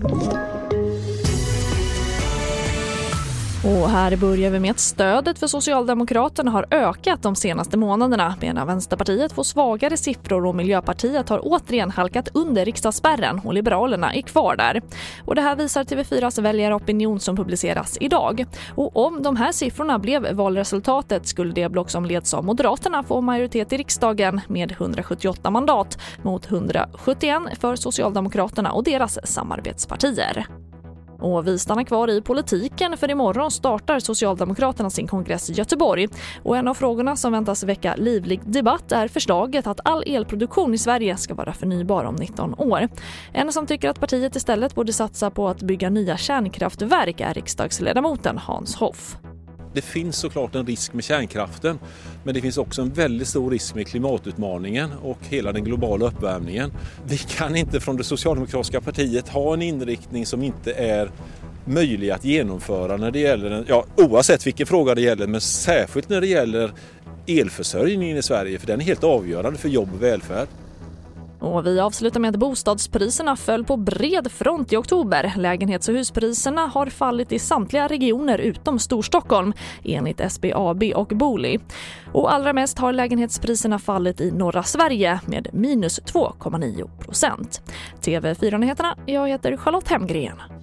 you Och här börjar vi med att stödet för Socialdemokraterna har ökat de senaste månaderna medan Vänsterpartiet får svagare siffror och Miljöpartiet har återigen halkat under riksdagsspärren och Liberalerna är kvar där. Och det här visar TV4s väljaropinion som publiceras idag. Och om de här siffrorna blev valresultatet skulle det block som leds av Moderaterna få majoritet i riksdagen med 178 mandat mot 171 för Socialdemokraterna och deras samarbetspartier. Och vi stannar kvar i politiken för imorgon startar Socialdemokraterna sin kongress i Göteborg. Och en av frågorna som väntas väcka livlig debatt är förslaget att all elproduktion i Sverige ska vara förnybar om 19 år. En som tycker att partiet istället borde satsa på att bygga nya kärnkraftverk är riksdagsledamoten Hans Hoff. Det finns såklart en risk med kärnkraften men det finns också en väldigt stor risk med klimatutmaningen och hela den globala uppvärmningen. Vi kan inte från det socialdemokratiska partiet ha en inriktning som inte är möjlig att genomföra när det gäller, ja, oavsett vilken fråga det gäller, men särskilt när det gäller elförsörjningen i Sverige för den är helt avgörande för jobb och välfärd. Och vi avslutar med att bostadspriserna föll på bred front i oktober. Lägenhets och huspriserna har fallit i samtliga regioner utom Storstockholm enligt SBAB och Booli. Och allra mest har lägenhetspriserna fallit i norra Sverige med minus 2,9 procent. TV4-nyheterna, jag heter Charlotte Hemgren.